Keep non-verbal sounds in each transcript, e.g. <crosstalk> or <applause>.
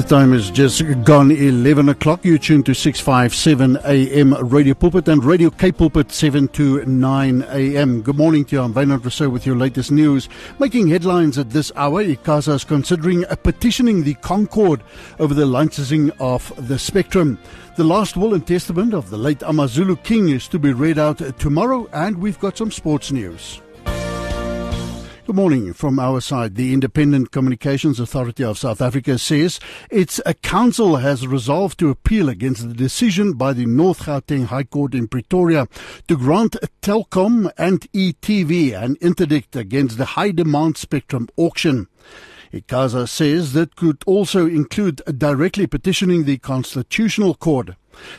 The time is just gone 11 o'clock. You tune to 657 AM Radio Pulpit and Radio Cape Pulpit 7 to 9 AM. Good morning to you. I'm Wynand Rousseau with your latest news. Making headlines at this hour, ICASA is considering petitioning the CONCORD over the licensing of the spectrum. The last will and testament of the late Amazulu King is to be read out tomorrow, and we've got some sports news. Good morning. From our side, the Independent Communications Authority of South Africa says its uh, council has resolved to appeal against the decision by the North Gauteng High Court in Pretoria to grant Telkom and ETV an interdict against the high demand spectrum auction. ICASA says that could also include directly petitioning the Constitutional Court.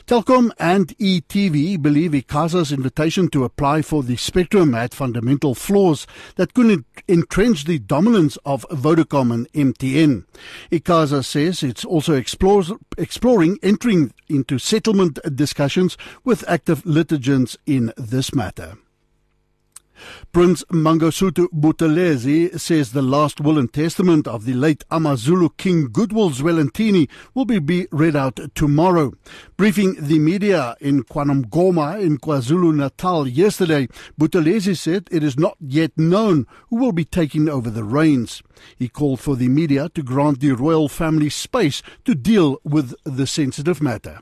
Telkom and ETV believe ICASA's invitation to apply for the spectrum had fundamental flaws that could entrench the dominance of Vodacom and MTN. ICASA says it's also explores, exploring entering into settlement discussions with active litigants in this matter. Prince Mangosuthu Buthelezi says the last will and testament of the late Amazulu King Goodwill Zwelithini will be, read out tomorrow. Briefing the media in KwaNongoma in KwaZulu-Natal yesterday, Buthelezi said it is not yet known who will be taking over the reins. He called for the media to grant the royal family space to deal with the sensitive matter.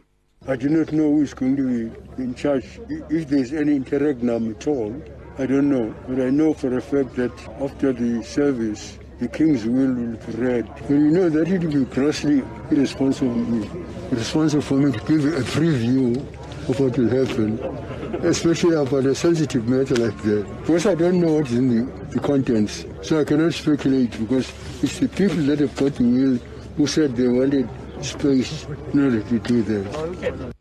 I do not know who is going to be in charge, if there's any interregnum at all. I don't know, but I know for a fact that after the service, the king's will will be read. And you know that it will be grossly irresponsible, irresponsible for me to give a preview of what will happen, especially about a sensitive matter like that. Because I don't know what's in the, the contents, so I cannot speculate because it's the people that have got the will who said they wanted space in order to do that.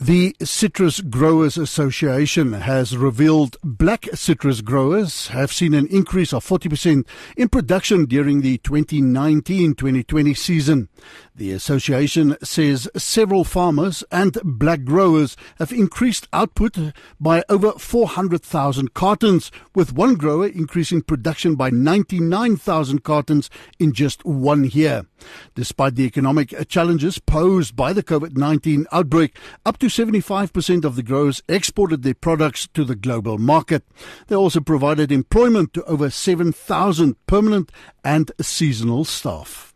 The Citrus Growers Association has revealed black citrus growers have seen an increase of 40% in production during the 2019-2020 season. The association says several farmers and black growers have increased output by over 400,000 cartons, with one grower increasing production by 99,000 cartons in just one year. Despite the economic challenges posed by the COVID-19 outbreak, up to 75% of the growers exported their products to the global market. They also provided employment to over 7,000 permanent and seasonal staff.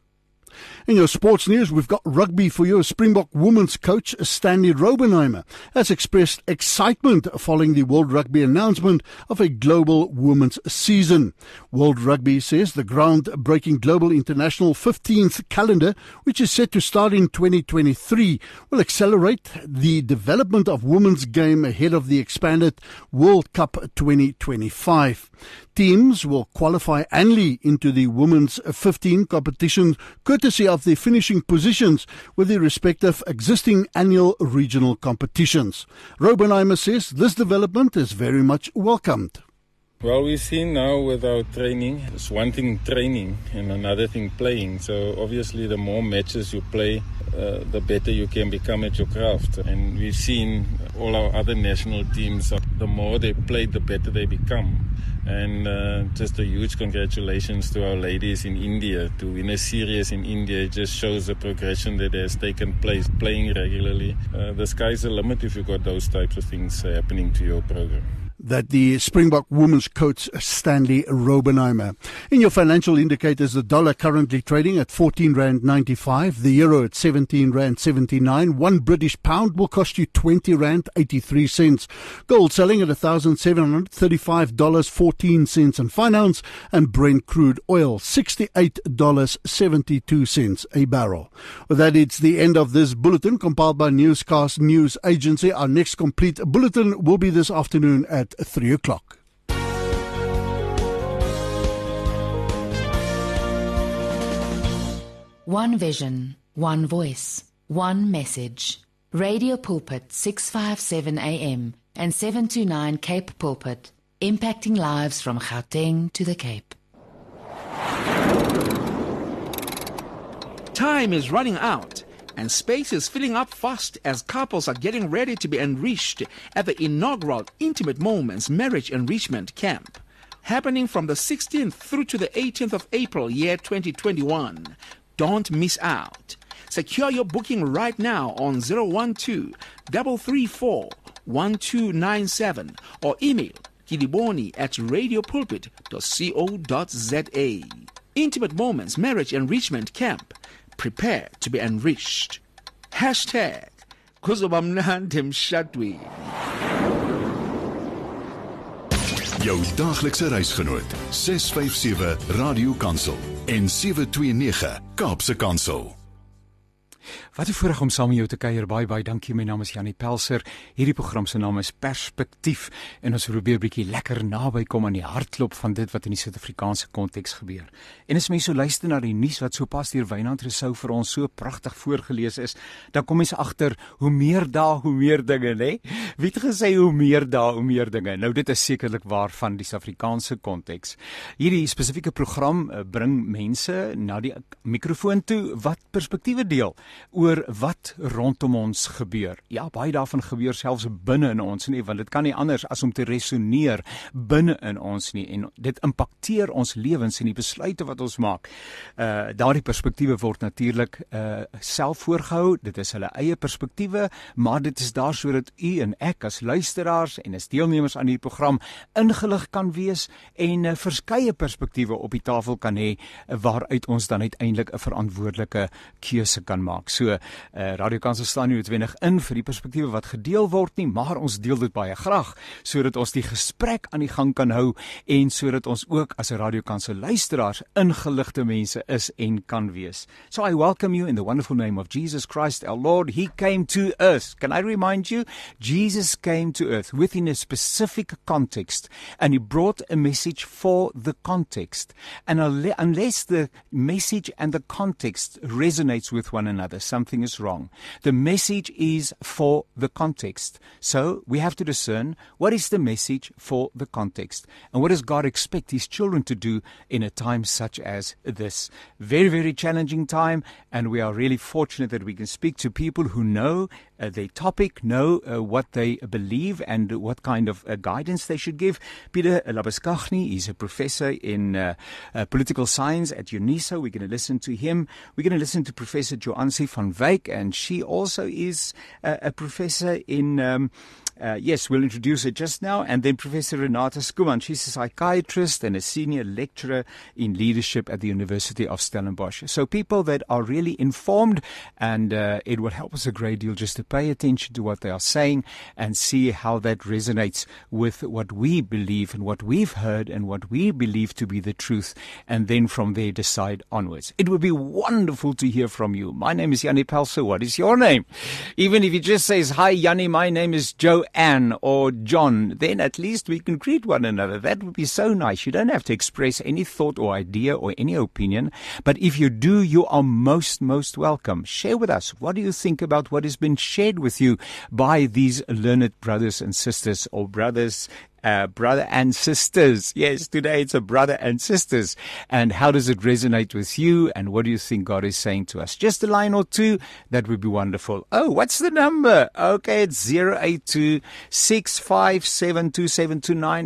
In your sports news, we've got rugby for you. Springbok women's coach Stanley Raubenheimer has expressed excitement following the World Rugby announcement of a global women's season. World Rugby says the groundbreaking global international 15th calendar, which is set to start in 2023, will accelerate the development of women's game ahead of the expanded World Cup 2025. Teams will qualify annually into the women's 15 competition courtesy of the finishing positions with the respective existing annual regional competitions. Raubenheimer says this development is very much welcomed. Well, we've seen now with our training, it's one thing training and another thing playing. So obviously, the more matches you play, uh, the better you can become at your craft. And we've seen all our other national teams, the more they play, the better they become. And uh, just a huge congratulations to our ladies in India to win a series in India. It just shows the progression that has taken place playing regularly. Uh, the sky's the limit if you've got those types of things happening to your program that the Springbok women's coach Stanley Robenheimer. In your financial indicators, the dollar currently trading at 14 rand 95, the euro at 17 rand 79, one British pound will cost you 20 rand 83 cents. Gold selling at $1,735 14 cents and finance and Brent crude oil $68.72 a barrel. With that, it's the end of this bulletin compiled by Newscast News Agency. Our next complete bulletin will be this afternoon at at 3 o'clock. One vision, one voice, one message. Radio Pulpit 657 AM and 729 Cape Pulpit, impacting lives from Gauteng to the Cape. Time is running out and space is filling up fast as couples are getting ready to be enriched at the inaugural Intimate Moments Marriage Enrichment Camp. Happening from the 16th through to the 18th of April, year 2021. Don't miss out. Secure your booking right now on 012 334 1297 or email kiliboni at radiopulpit.co.za. Intimate Moments Marriage Enrichment Camp. Prepare to be enriched. Hashtag kuzoba mnandi mshadweni. Jou daaglikse reisgenoot 657 Radio Kansel en 729 Kaapse Kansel. Wat 'n voorreg om saam met jou te kuier. Baie baie dankie. My naam is Janie Pelser. Hierdie program se naam is Perspektief en ons probeer 'n bietjie lekker naby kom aan die hartklop van dit wat in die Suid-Afrikaanse konteks gebeur. En as mense so luister na die nuus wat sopas deur Wynand Resou vir ons so pragtig voorgeles is, dan kom mense agter hoe meer dae hoe meer dinge, né? Wie het gesê hoe meer dae hoe meer dinge? Nou dit is sekerlik waar van die Suid-Afrikaanse konteks. Hierdie spesifieke program eh, bring mense na die mikrofoon toe wat perspektiewe deel oor wat rondom ons gebeur. Ja, baie daarvan gebeur selfs binne in ons nie, want dit kan nie anders as om te resoneer binne in ons nie en dit impakteer ons lewens en die besluite wat ons maak. Uh daardie perspektiewe word natuurlik uh self voorgehou. Dit is hulle eie perspektiewe, maar dit is daar sodat u en ek as luisteraars en as deelnemers aan hierdie program ingelig kan wees en uh, verskeie perspektiewe op die tafel kan hê waaruit ons dan uiteindelik 'n verantwoordelike keuse kan maak. So uh, Radio Kansel staan nie noodwendig in vir die perspektiewe wat gedeel word nie, maar ons deel dit baie graag sodat ons die gesprek aan die gang kan hou en sodat ons ook as 'n Radio Kansel luisteraars ingeligte mense is en kan wees. So I welcome you in the wonderful name of Jesus Christ our Lord. He came to earth. Can I remind you? Jesus came to earth within a specific context and he brought a message for the context. And unless the message and the context resonates with one another, something is wrong. The message is for the context. So we have to discern what is the message for the context and what does God expect his children to do in a time such as this. Very, very challenging time, and we are really fortunate that we can speak to people who know uh, topic, know uh, what they believe, and what kind of uh, guidance they should give. Peter Labaskachny is a professor in uh, uh, political science at UNISA. We're going to listen to him. We're going to listen to Professor Van Wyk, and she also is a professor in. Um, uh, yes, we'll introduce her just now. And then Professor Renata Skuman. She's a psychiatrist and a senior lecturer in leadership at the University of Stellenbosch. So people that are really informed, and uh, it will help us a great deal just to pay attention to what they are saying and see how that resonates with what we believe and what we've heard and what we believe to be the truth. And then from there decide onwards. It would be wonderful to hear from you. My name is Yanni Pelser. What is your name? Even if he just says, Hi, Yanni, my name is Joe Anne or John, then at least we can greet one another. That would be so nice. You don't have to express any thought or idea or any opinion. But if you do, you are most, most welcome. Share with us. What do you think about what has been shared with you by these learned brothers and sisters or brothers uh, brother and sisters. Yes, today it's a brother and sisters. And how does it resonate with you? And what do you think God is saying to us? Just a line or two. That would be wonderful. Oh, what's the number? Okay, it's 082 657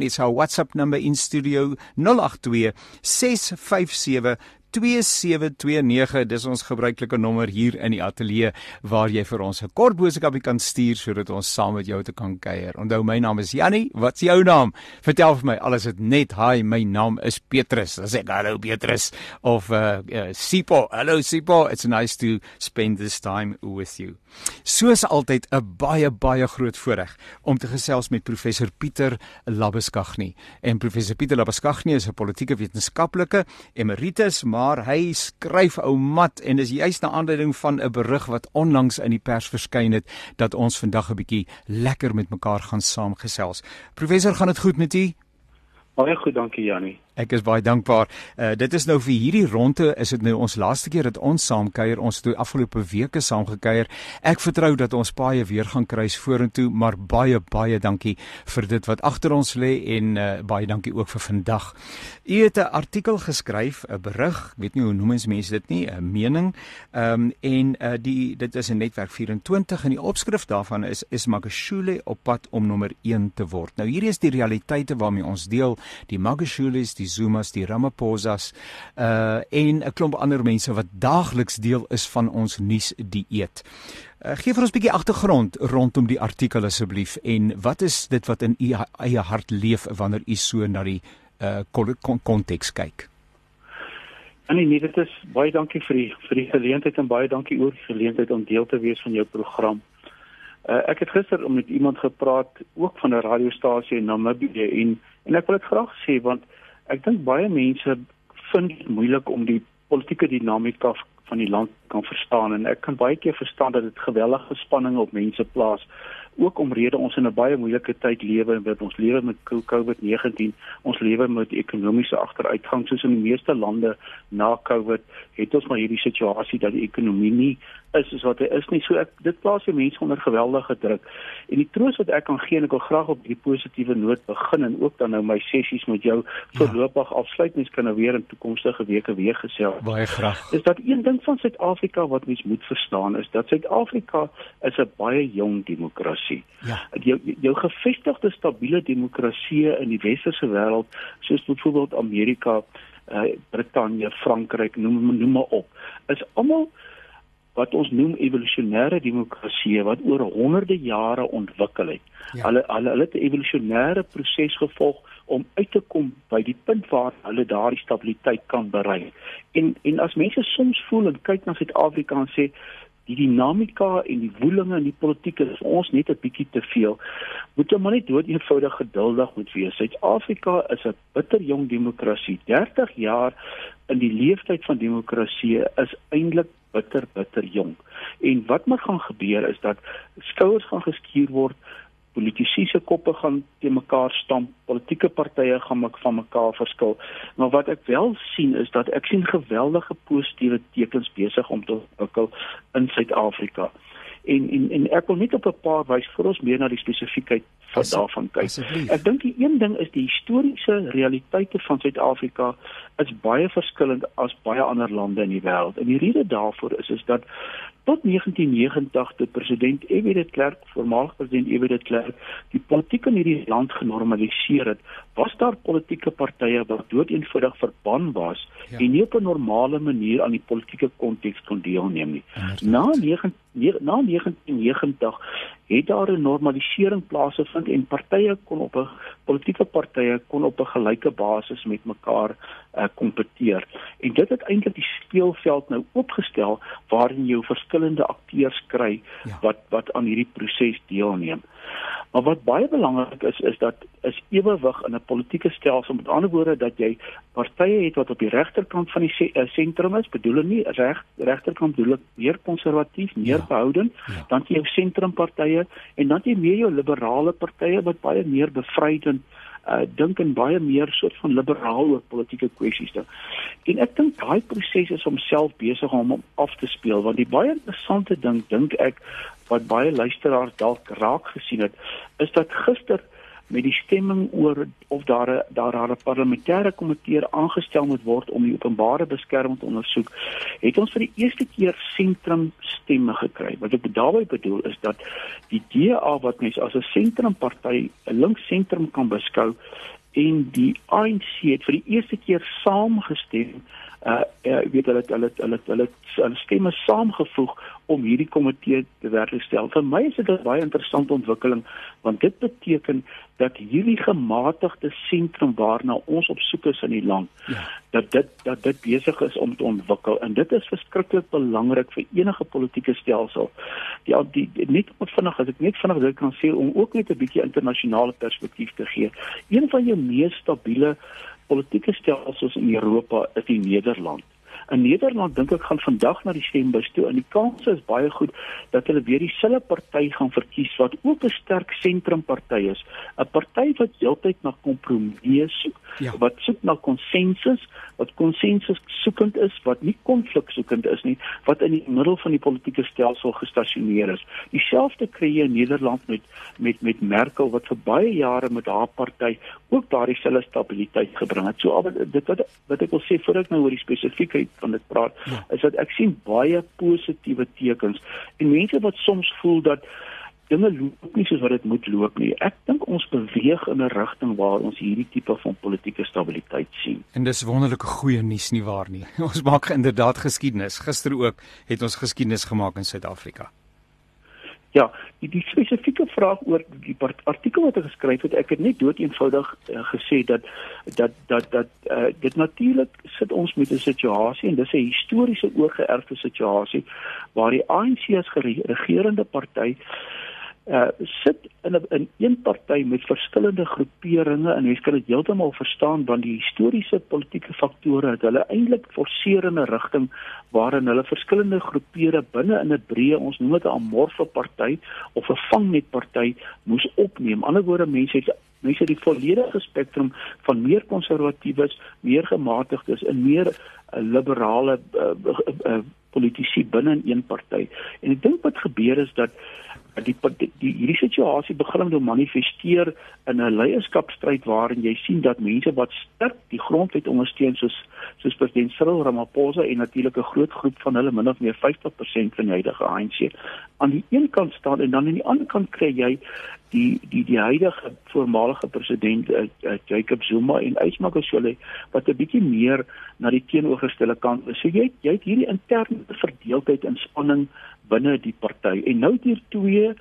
It's our WhatsApp number in studio 082 657 2729 dis ons gebruikelike nommer hier in die ateljee waar jy vir ons 'n kort boodskap kan stuur sodat ons saam met jou te kan kuier. Onthou my naam is Jannie, wat's jou naam? Vertel vir my alles dit net. Hi, my naam is Petrus. Dan sê ek hallo Petrus of uh, uh Sipo. Hallo Sipo. It's nice to spend this time with you. Soos altyd 'n baie baie groot voorreg om te gesels met professor Pieter Labuskaghni. En professor Pieter Labuskaghni is 'n politieke wetenskaplike emeritus, maar hy skryf ou mat en dis juist na aanleiding van 'n berig wat onlangs in die pers verskyn het dat ons vandag 'n bietjie lekker met mekaar gaan saamgesels. Professor, gaan dit goed met u? Baie goed, dankie Jannie. Ek is baie dankbaar. Uh dit is nou vir hierdie ronde is dit nou ons laaste keer dat ons saam kuier. Ons het die afgelope weke saam gekuier. Ek vertrou dat ons paie weer gaan kruis vorentoe, maar baie baie dankie vir dit wat agter ons lê en uh baie dankie ook vir vandag. U het 'n artikel geskryf, 'n berig, weet nie hoe noem ons mense dit nie, 'n mening. Um, en uh die dit is 'n netwerk 24 en die opskrif daarvan is is Magashule op pad om nommer 1 te word. Nou hierdie is die realiteite waarmee ons deel. Die Magashule die Zumas, die Ramaphosas uh en 'n klomp ander mense wat daagliks deel is van ons nuus dieet. Uh, gee vir ons 'n bietjie agtergrond rondom die artikel asseblief en wat is dit wat in u eie hart leef wanneer u so na die uh konteks kyk? Annie, nee, dit is baie dankie vir die vir die geleentheid en baie dankie oor die geleentheid om deel te wees van jou program. Uh, ek het gister met iemand gepraat ook van 'n radiostasie in Namibië en en ek wil dit graag sê want ek dink baie mense vind dit moeilik om die politieke dinamika van die land kan verstaan en ek kan baie keer verstaan dat dit gewellige spanning op mense plaas ook omrede ons in 'n baie moeilike tyd lewe met ons lewe met COVID-19 ons lewe met ekonomiese agteruitgang soos in die meeste lande na COVID het ons maar hierdie situasie dat die ekonomie nie is soos wat hy is nie so ek dit plaas die mense onder geweldige druk en die troos wat ek kan gee en ek wil graag op die positiewe noot begin en ook dan nou my sessies met jou voorlopig ja. afsluit mens kan nou weer in toekomstige weke weer gesels baie graag is dat een ding van Suid-Afrika wat mens moet verstaan is dat Suid-Afrika is 'n baie jong demokrasie demokrasie. Ja. Jou jou gevestigde stabiele demokrasie in die westerse wêreld soos byvoorbeeld Amerika, uh, Brittanje, Frankryk, noem noem maar op, is almal wat ons noem evolusionêre demokrasie wat oor honderde jare ontwikkel het. Ja. Hulle hulle hulle het 'n evolusionêre proses gevolg om uit te kom by die punt waar hulle daardie stabiliteit kan bereik. En en as mense soms voel en kyk na Suid-Afrika en sê die dinamika en die woelinge in die politiek is ons net 'n bietjie te veel. Moet jy maar net dood eenvoudig geduldig moet wees. Suid-Afrika is 'n bitter jong demokrasie. 30 jaar in die leeftyd van demokrasie is eintlik bitter bitter jong. En wat moet gaan gebeur is dat skouers gaan geskuur word politici se koppe gaan te mekaar stamp, politieke partye gaan mak van mekaar verskil. Maar wat ek wel sien is dat ek sien geweldige positiewe tekens besig om te ontwikkel in Suid-Afrika. En en en ek wil net op 'n paar wys vir ons meer na die spesifiekheid van daarvan kyk. Ek dink die een ding is die historiese realiteite van Suid-Afrika is baie verskillend as baie ander lande in die wêreld. En die rede daarvoor is is dat tot 1990 toe president F.W. de Klerk, voormalige president F.W. de Klerk, die politiek in hierdie land genormaliseer het, was daar politieke partye wat doeteenvoudig verban was ja. en nie op 'n normale manier aan die politieke konteks kon deelneem nie. Na 9 na 1990 het daar 'n normalisering plaasgevind en partye kon op 'n politieke partye kon op 'n gelyke basis met mekaar uh, kompeteer. En dit het eintlik die speelveld nou oopgestel waarin jy verskillende akteurs kry ja. wat wat aan hierdie proses deelneem. Maar wat baie belangrik is is dat is ewewig in 'n politieke stelsel. Met ander woorde dat jy partye het wat op die regterkant van die eh, sentrum is, bedoel nie reg regterkant bedoel ek meer konservatief, meer ja. behouden, ja. dan jy jou sentrumpartye en dan jy meer jou liberale partye wat baie meer bevrydend uh dink en baie meer soort van liberaal oor politieke kwessies dink. En ek dink daai proses is homself besig om hom af te speel want die baie interessante ding dink ek wat baie luisteraars dalk raak gesien het is dat gister met die stemming oor of daar 'n daar 'n parlementêre komitee aangestel moet word om die openbare beskerming te ondersoek, het ons vir die eerste keer sentrum stemme gekry. Wat ek daarmee bedoel is dat die DA wat mens as 'n sentrumparty, 'n links-sentrum kan beskou en die ANC het vir die eerste keer saamgestem uh ja, weet hulle hulle hulle hulle hulle stemme saamgevoeg om hierdie komitee te werk stel. Vir my is dit 'n baie interessante ontwikkeling want dit beteken dat hierdie gematigde sentrum waarna ons op soek is in die land ja. dat dit dat dit besig is om te ontwikkel en dit is verskriklik belangrik vir enige politieke stelsel. Ja, die, die net op vinnig as ek net vinnig dit kan sê om ook net 'n bietjie internasionale perspektief te gee. Een van jou mees stabiele politieke stelsels in Europa is die Nederland. In Nederland dink ek gaan vandag na die stembus toe en die kans is baie goed dat hulle weer dieselfde party gaan verkies wat ook 'n sterk sentrumparty is, 'n party wat heeltyd na kompromie soek, ja. wat soek na konsensus, wat konsensus soekend is, wat nie konflik soekend is nie, wat in die middel van die politieke stelsel gestasioneer is. Dieselfde kry jy in Nederland met met met Merkel wat vir baie jare met haar party ook daardie selfde stabiliteit gebring het. So dit wat wat ek wil sê voordat ek nou oor die spesifiekheid van dit praat, ja. is dat ek sien baie positiewe tekens en mense wat soms voel dat dinge loop nie soos wat dit moet loop nie. Ek dink ons beweeg in 'n rigting waar ons hierdie tipe van politieke stabiliteit sien. En dis wonderlike goeie nuus nie waar nie. <laughs> Ons maak inderdaad geskiedenis. Gister ook het ons geskiedenis gemaak in Suid-Afrika. Ja, die, die spesifieke vraag oor die artikel wat ek geskryf het, ek het net dood eenvoudig uh, gesê dat dat dat dat uh, dit natuurlik sit ons met 'n situasie en dis 'n historiese oorgeerfde situasie waar die ANC as regerende party uh sit in 'n in een party met verskillende groeperinge en jy kan dit heeltemal verstaan want die historiese politieke faktore het hulle eintlik forceer in 'n rigting waarin hulle verskillende groepere binne in 'n breë ons noem dit 'n amorfe party of 'n vangnet party moes opneem. Ander woorde mense het mense het die volledige spektrum van meer konservatiewes, meer gematigdes en meer uh, liberale uh, uh, uh, politici binne in een party. En ek dink wat gebeur is dat die, die, die hierdie situasie begin te manifesteer in 'n leierskapstryd waarin jy sien dat mense wat sterk die grondwet ondersteun soos soos president Cyril Ramaphosa en natuurlik 'n groot groep van hulle min of meer 50% van die huidige ANC aan die een kant staan en dan aan die ander kant kry jy die die die huidige voormalige president uh, uh, Jacob Zuma en Ysmagashule wat 'n bietjie meer na die teenoorgestelde kant is. So jy jy het hierdie interne verdeeldheid in spanning binne die party. En nou het hier twee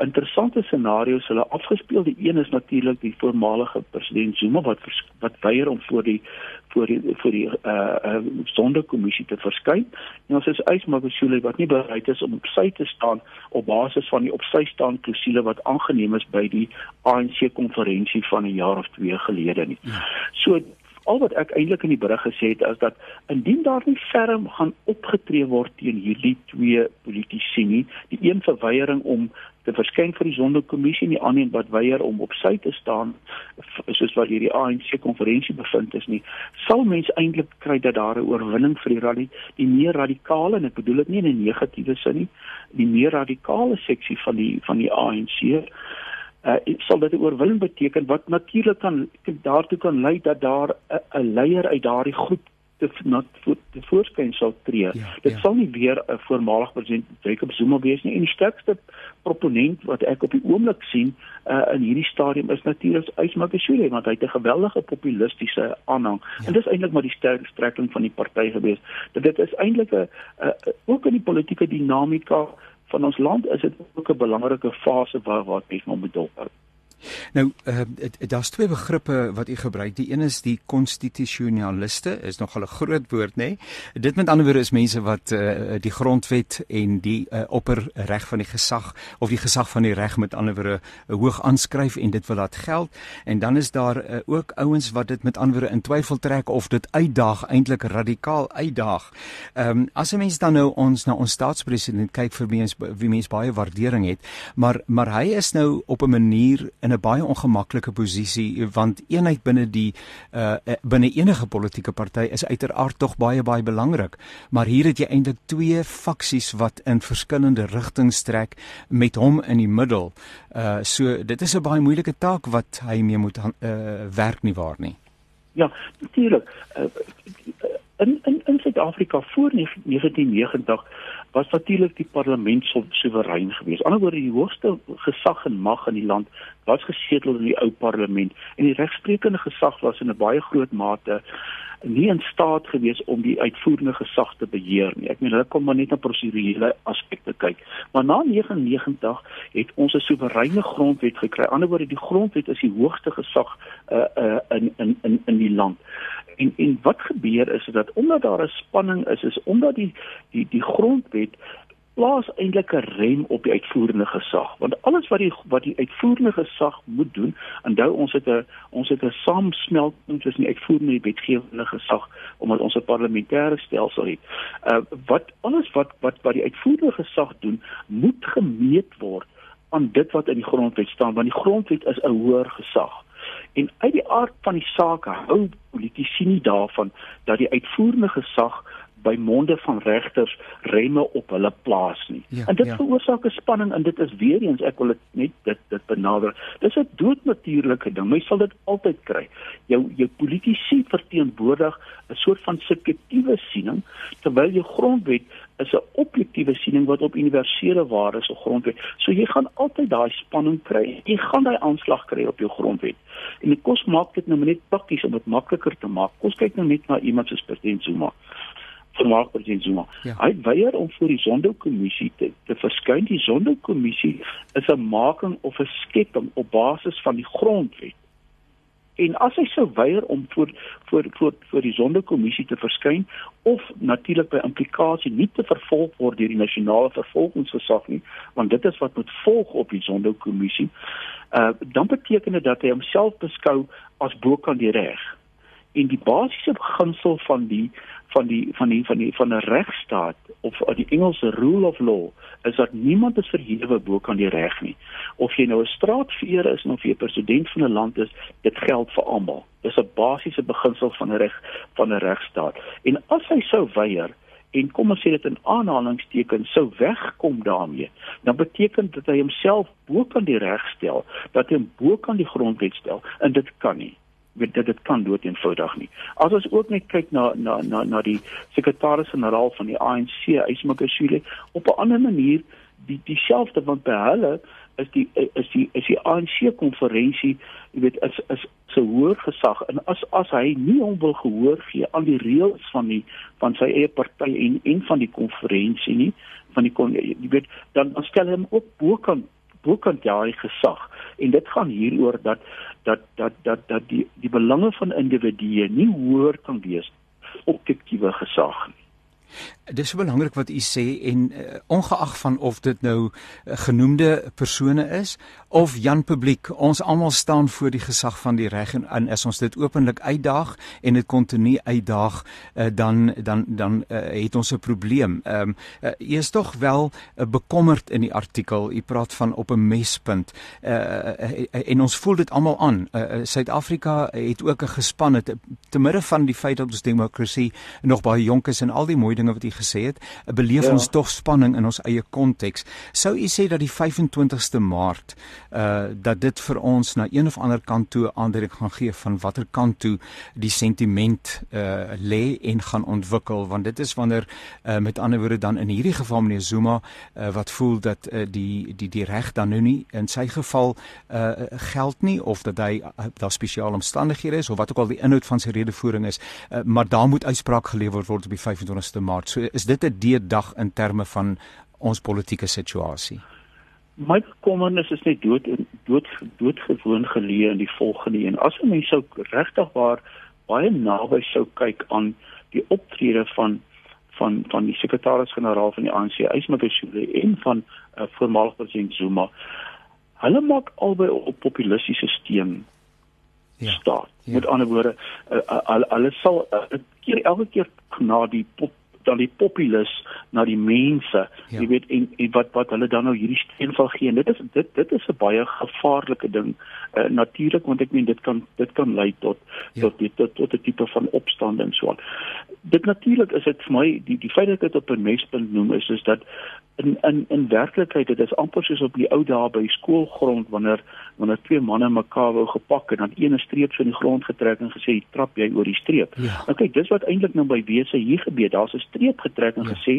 interessante scenario's hulle afgespeel. Die een is natuurlik die voormalige president Zuma wat wat weier om voor die voor die vir die uh uh sondekommissie te verskyn. En ons is Ysmagashule wat nie bereid is om op sy te staan op basis van die op sy staan klousule wat aangeneem is by die ANC konferensie van 'n jaar of twee gelede nie. Ja. So al wat ek eintlik in die berig gesê het is dat indien daar nie ferm gaan opgetree word teen hierdie twee politici nie, die een verweiering om te verskyn vir die sondekommissie en die ander een wat weier om op sy te staan soos wat hierdie ANC konferensie bevind is nie, sal mense eintlik kry dat daar 'n oorwinning vir die rally, die meer radikale en ek bedoel dit nie in 'n negatiewe sin nie, die meer radikale seksie van die van die ANC uh, sal dit 'n oorwinning beteken wat natuurlik kan daartoe kan lei dat daar 'n leier uit daardie groep te voor te voorskyn sal tree. Ja, dit ja. sal nie weer 'n voormalige president Jacob Zuma wees nie en die sterkste proponent wat ek op die oomblik sien uh, in hierdie stadium is natuurlik Ysmakashule want hy het 'n geweldige populistiese aanhang ja. en dis eintlik maar die sterk strekking van die party gewees. Dat dit is eintlik 'n ook in die politieke dinamika van ons land is dit ook 'n belangrike fase waar waar mens moet dophou. Nou, uh, daar's twee begrippe wat u gebruik. Die een is die konstitusionaliste, is nogal 'n groot woord, nê? Nee? Dit met ander woorde is mense wat uh, die grondwet en die uh, opperreg van die gesag of die gesag van die reg met ander woorde uh, hoog aanskryf en dit wil laat geld. En dan is daar uh, ook ouens wat dit met ander woorde in twyfel trek of dit uitdaag, eintlik radikaal uitdaag. Ehm um, as 'n mens dan nou ons na ons staatspresident kyk vir wie ons wie mens baie waardering het, maar maar hy is nou op 'n manier in 'n baie ongemaklike posisie want eenheid binne die uh binne enige politieke party is uiteraard tog baie baie belangrik. Maar hier het jy eintlik twee faksies wat in verskillende rigtings trek met hom in die middel. Uh so dit is 'n baie moeilike taak wat hy mee moet uh werk nie waar nie. Ja natuurlik. Uh, in in in Suid-Afrika voor 1990 was natuurlik die parlement so soewerein geweest. Anderswoorde die hoogste gesag en mag in die land was gesetel in die ou parlement en die regsprekende gesag was in 'n baie groot mate nie in staat gewees om die uitvoerende gesag te beheer nie. Ek meen hulle kom maar net na prosedurele aspekte kyk. Maar na 99 het ons 'n soewereine grondwet gekry. Anderswoorde die grondwet is die hoogste gesag uh, uh, in in in in die land en en wat gebeur is dat omdat daar 'n spanning is is omdat die die die grondwet plaas eintlik 'n rem op die uitvoerende gesag want alles wat die wat die uitvoerende gesag moet doen onthou ons het 'n ons het 'n saamsmelting tussen die uitvoerende en die wetgewende gesag omdat ons 'n parlementêre stelsel het. Uh wat alles wat wat wat die uitvoerende gesag doen moet gemeet word aan dit wat in die grondwet staan want die grondwet is 'n hoër gesag. En uit die aard van die saak hou politici nie daarvan dat die uitvoerende gesag by monde van regters remme op hulle plaas nie. Ja, en dit ja. veroorsaak 'n spanning en dit is weer eens ek wil dit net dit dit benader. Dis 'n doodnatuurlike ding. Mens sal dit altyd kry. Jou jou politici verteenwoordig 'n soort van subjektiewe siening terwyl jou grondwet is 'n objektiewe siening wat op universele waardes se grondwet. So jy gaan altyd daai spanning kry. Jy gaan daai aanslag kry op jou grondwet. En dit kos maak dit nou net prakties om dit makliker te maak. Kos kyk nou net na iemand soos president Zuma voormalig president Zuma. Ja. Hy weier om voor die Zondo-kommissie te te verskyn. Die Zondo-kommissie is 'n making of 'n skepping op basis van die grondwet. En as hy sou weier om voor voor voor voor die Zondo-kommissie te verskyn of natuurlik by implikasie nie te vervolg word deur die nasionale vervolgingsgesag nie, want dit is wat moet volg op die Zondo-kommissie, uh dan beteken dit dat hy homself beskou as bokant die reg. En die basiese beginsel van die van die van die van die van 'n regstaat of die Engelse rule of law is dat niemand is verhewe bo kan die reg nie. Of jy nou 'n straatveer is of jy president van 'n land is, dit geld vir almal. Dis 'n basiese beginsel van 'n reg van 'n regstaat. En as hy sou weier en kom ons sê dit in aanhalingstekens sou wegkom daarmee, dan beteken dit dat hy homself bo kan die reg stel, dat hy hom bo kan die grondwet stel en dit kan nie weet dit dit kan dood eenvoudig nie. As ons ook net kyk na na na na die sekretaris-generaal van die ANC, Ismakashule, op 'n ander manier die dieselfde want by hulle is die is die is die ANC konferensie, jy weet, is is se hoër gesag en as as hy nie hom wil gehoor gee aan die reëls van die van sy eie party en en van die konferensie nie, van die kon jy weet dan stel hy hom ook bokant bokant daai gesag en dit gaan hieroor dat dat dat dat dat die die belange van individue nie hoër kan wees objektiewe gesag nie. Dit is belangrik wat u sê en uh, ongeag van of dit nou uh, genoemde persone is of Jan publiek, ons almal staan voor die gesag van die reg en, en as ons dit openlik uitdaag en dit kontinu uitdaag, uh, dan dan dan uh, het ons 'n probleem. Ehm um, uh, u is tog wel uh, bekommerd in die artikel. U praat van op 'n mespunt. Uh, uh, uh, en ons voel dit almal aan. Suid-Afrika uh, uh, het ook 'n gespan het te midde van die feit dat ons demokrasie nog baie jonk is en al die mooi dinge wat u gesê het, beleef ja. ons tog spanning in ons eie konteks. Sou u sê dat die 25ste Maart uh dat dit vir ons na een of ander kant toe aandring gaan gee van watter kant toe die sentiment uh lê en gaan ontwikkel want dit is wanneer uh met ander woorde dan in hierdie geval meneer Zuma uh wat voel dat uh, die die die reg dan nou nie in sy geval uh geld nie of dat hy uh, daar spesiale omstandighede is of wat ook al die inhoud van sy redevoering is uh, maar daar moet uitspraak gelewer word op die 25ste Maart. So is dit 'n deurdag in terme van ons politieke situasie. My bekommernis is net dood dood doodgewoon geleë in die volgende een. As mense sou regtig waar baie naby sou kyk aan die optrede van van van die sekretaris-generaal van die ANC, Ysmakashule en van uh, voormalig president Zuma. Hulle maak albei op populistiese steun ja. staat. Ja. Met ander woorde, uh, uh, hulle sal uh, keer elke keer na die pop dan die populis na die mense ja. jy weet en, en wat wat hulle dan nou hierdie steun van gee en dit is dit dit is 'n baie gevaarlike ding uh, natuurlik want ek meen dit kan dit kan lei tot ja. tot dit tot, tot 'n tipe van opstand en so aan dit natuurlik is dit vir my die die feit dat dit op 'n mespunt noem is is dat in in in werklikheid dit is amper soos op die ou dae by skoolgrond wanneer wanneer twee manne mekaar wou gepak en dan een 'n streep so in die grond getrek en gesê trap jy oor die streep. Ja. Nou kyk, dis wat eintlik nou by wese hier gebeur. Daar's 'n streep getrek en ja. gesê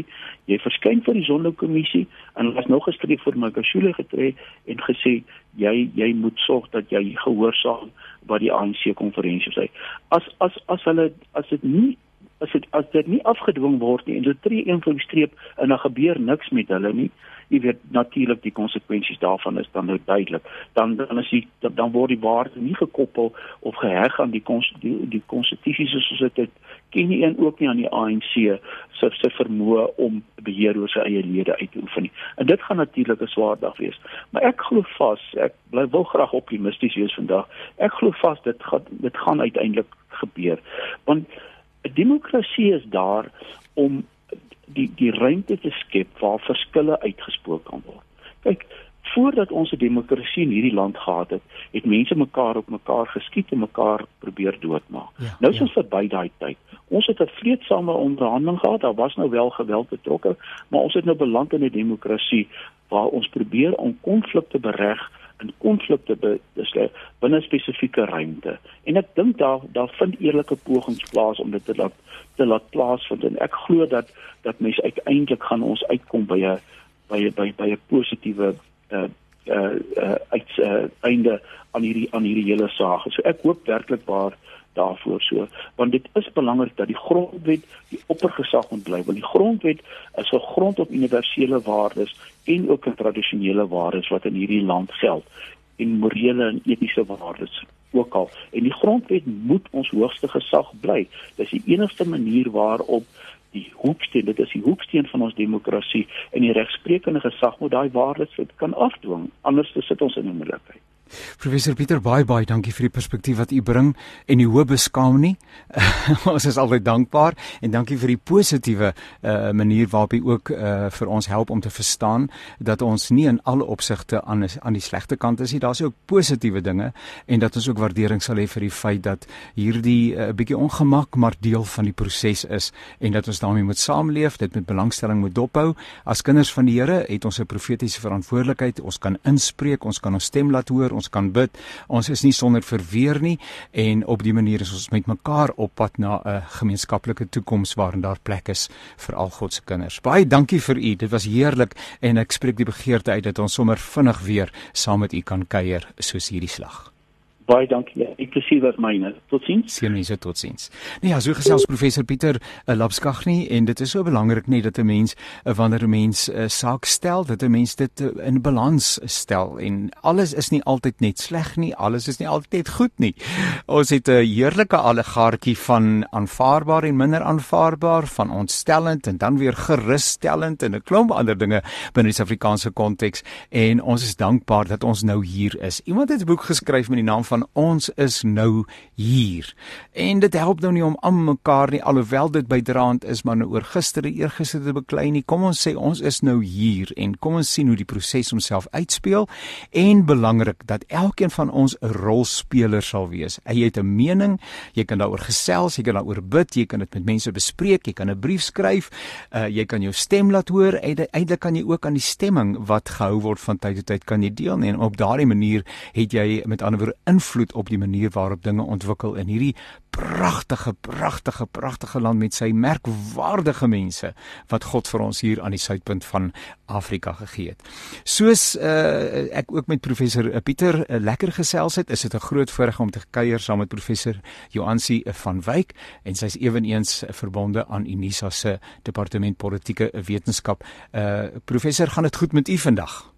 jy verskyn vir die sondekommissie en was nog 'n streep vir Makashule getrek en gesê jy jy moet sorg dat jy gehoorsaam wat die ANC konferensie sê. As as as hulle as dit nie as dit as dit nie afgedwing word nie en hulle tree een van die streep en dan gebeur niks met hulle nie jy weet natuurlik die konsekwensies daarvan is dan nou duidelik dan dan is die dan, word die waarde nie gekoppel of geheg aan die die, die konstitusie soos dit ken nie een ook nie aan die ANC se se vermoë om beheer oor sy eie lede uit te oefen nie. En dit gaan natuurlik 'n swaar dag wees. Maar ek glo vas ek bly wil graag optimisties wees vandag. Ek glo vas dit gaan dit gaan uiteindelik gebeur. Want 'n demokrasie is daar om die die ruimte te skep waar verskille uitgespook kan word. Kyk, voordat ons 'n demokrasie in hierdie land gehad het, het mense mekaar op mekaar geskiet en mekaar probeer doodmaak. Ja, nou is ja. ons verby daai tyd. Ons het 'n vreedsame onderhandeling gehad. Daar was nou wel geweld betrokke, maar ons het nou beland in 'n demokrasie waar ons probeer om konflikte bereg in konflikte besluit binne spesifieke ruimte. En ek dink daar daar vind eerlike pogings plaas om dit te laat te laat plaasvind en ek glo dat dat mense uiteindelik gaan ons uitkom by 'n by by, by 'n positiewe uh uh, uh uit uh, einde aan hierdie aan hierdie hele saak. So ek hoop werklik waar daarvoor so want dit is belangrik dat die grondwet die oppergesag moet bly want die grondwet is 'n grond op universele waardes en ook 'n tradisionele waardes wat in hierdie land geld en morele en etiese waardes ook al en die grondwet moet ons hoogste gesag bly dis die enigste manier waarop die hoeksteen dit is die hoeksteen van ons demokrasie en die regsprekende gesag moet daai waardes kan afdwing anders sit ons in 'n moeilikheid Professor Pieter baie baie dankie vir die perspektief wat u bring en u hoë beskaam nie. <laughs> ons is altyd dankbaar en dankie vir die positiewe uh, manier waarop u ook uh, vir ons help om te verstaan dat ons nie in alle opsigte aan aan die slegte kant is nie. Daar's ook positiewe dinge en dat ons ook waardering sal hê vir die feit dat hierdie 'n uh, bietjie ongemak maar deel van die proses is en dat ons daarmee moet saamleef, dit met belangstelling moet dophou. As kinders van die Here het ons 'n profetiese verantwoordelikheid. Ons kan inspreek, ons kan ons stem laat hoor ons kan bid. Ons is nie sonder verweer nie en op die manier is ons met mekaar op pad na 'n gemeenskaplike toekoms waarin daar plek is vir al God se kinders. Baie dankie vir u. Dit was heerlik en ek spreek die begeerte uit dat ons sommer vinnig weer saam met u kan kuier soos hierdie slag. Baie dankie. Ek plesier wat myne. Totsiens. Seënwense totsiens. Nee, ja, so gesels professor Pieter uh, Lapskagni en dit is so belangrik net dat 'n mens uh, wanneer 'n mens 'n uh, saak stel, dat 'n mens dit uh, in balans stel en alles is nie altyd net sleg nie, alles is nie altyd net goed nie. Ons het 'n heerlike allegaartjie van aanvaarbaar en minder aanvaarbaar, van ontstellend en dan weer gerusstellend en 'n klomp ander dinge binne die Suid-Afrikaanse konteks en ons is dankbaar dat ons nou hier is. Iemand het 'n boek geskryf met die naam van ons is nou hier. En dit help nou nie om aan mekaar nie alhoewel dit bydraend is maar nou oor gister en eergister te beklei nie. Kom ons sê ons is nou hier en kom ons sien hoe die proses homself uitspeel en belangrik dat elkeen van ons 'n rolspeler sal wees. Hy het 'n mening, jy kan daaroor gesels, jy kan daaroor bid, jy kan dit met mense bespreek, jy kan 'n brief skryf, uh, jy kan jou stem laat hoor. Uiteindelik kan jy ook aan die stemming wat gehou word van tyd tot tyd kan jy deelneem. Op daardie manier het jy met ander woorde invloed op die manier waarop dinge ontwikkel in hierdie pragtige pragtige pragtige land met sy merkwaardige mense wat God vir ons hier aan die suidpunt van Afrika gegee het. Soos uh, ek ook met professor uh, Pieter uh, lekker gesels het, is dit 'n groot voorreg om te kuier saam met professor Joansi van Wyk en sy's eweneens verbonde aan Unisa se departement politieke wetenskap. Uh professor, gaan dit goed met u vandag?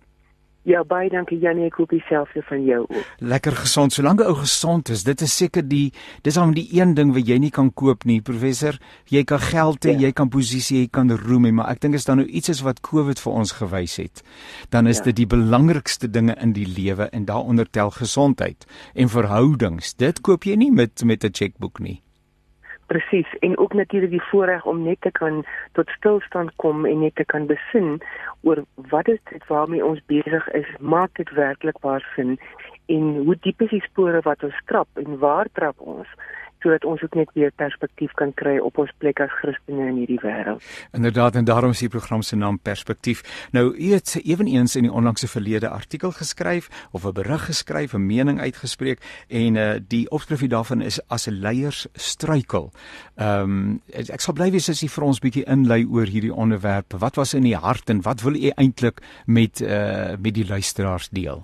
Ja, baie dankie Janie, ek hoop dieselfde van jou ook. Lekker gesond. Solank ou gesond is, dit is seker die dis al die een ding wat jy nie kan koop nie, professor. Jy kan geld hê, ja. jy kan posisie, jy kan roem hê, maar ek dink as daar nou iets is wat COVID vir ons gewys het, dan is ja. dit die belangrikste dinge in die lewe en daaronder tel gesondheid en verhoudings. Dit koop jy nie met met 'n chequeboek nie. Presies en ook natuurlik die voorreg om net te kan tot stilstand kom en net te kan besin oor wat is dit waarmee ons besig is. Maak dit werklik waar sin? En hoe diep is die spore wat ons trap en waar trap ons sodat ons ook net weer perspektief kan kry op ons plek as Christene in hierdie wêreld. Inderdaad en daarom is die program se naam Perspektief. Nou u het eweneens in die onlangse verlede artikel geskryf of 'n berig geskryf, 'n mening uitgespreek en uh, die opskrif daarvan is as 'n leiers struikel. Ehm um, ek sal bly wees as u vir ons bietjie inlei oor hierdie onderwerp. Wat was in die hart en wat wil u eintlik met uh, met die luisteraars deel?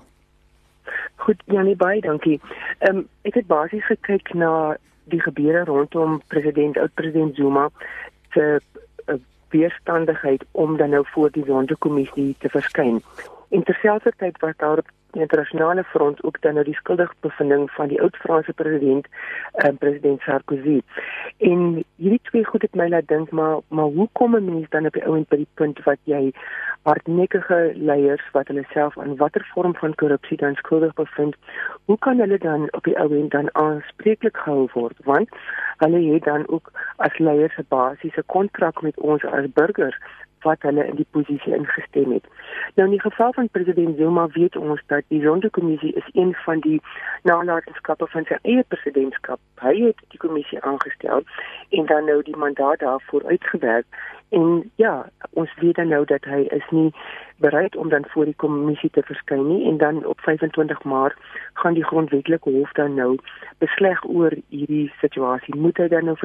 Goed, Janie, baie dankie. Ehm um, ek het basies gekyk na die gebeure rondom president oud-president Zuma se uh, weerstandigheid om dan nou voor die Sonderkommissie te verskyn. En terselfdertyd was daar op die internasionale front ook dan nou die skuldigbevinding van die oud-Franse president, uh, president Sarkozy. En hierdie twee goed het my laat dink maar maar hoe kom 'n mens dan op die ouend by die punt wat jy hardnekkige leiers wat hulle self aan watter vorm van korrupsie dan skuldig bevind, hoe kan hulle dan op die ou end dan aanspreeklik gehou word? Want hulle het dan ook as leiers 'n basiese kontrak met ons as burgers wat hulle in die posisie ingestem het. Nou in die geval van president Zuma weet ons dat die Zondo-kommissie is een van die nalatenskappe van sy eie presidentskap. Hy het die kommissie aangestel en dan nou die mandaat daarvoor uitgewerk en ja, ons weet dan nou dat hy is nie bereid om dan voor die kommissie te verskyn nie en dan op 25 Maart gaan die grondwetlike hof dan nou besleg oor hierdie situasie. Moet hy dan nou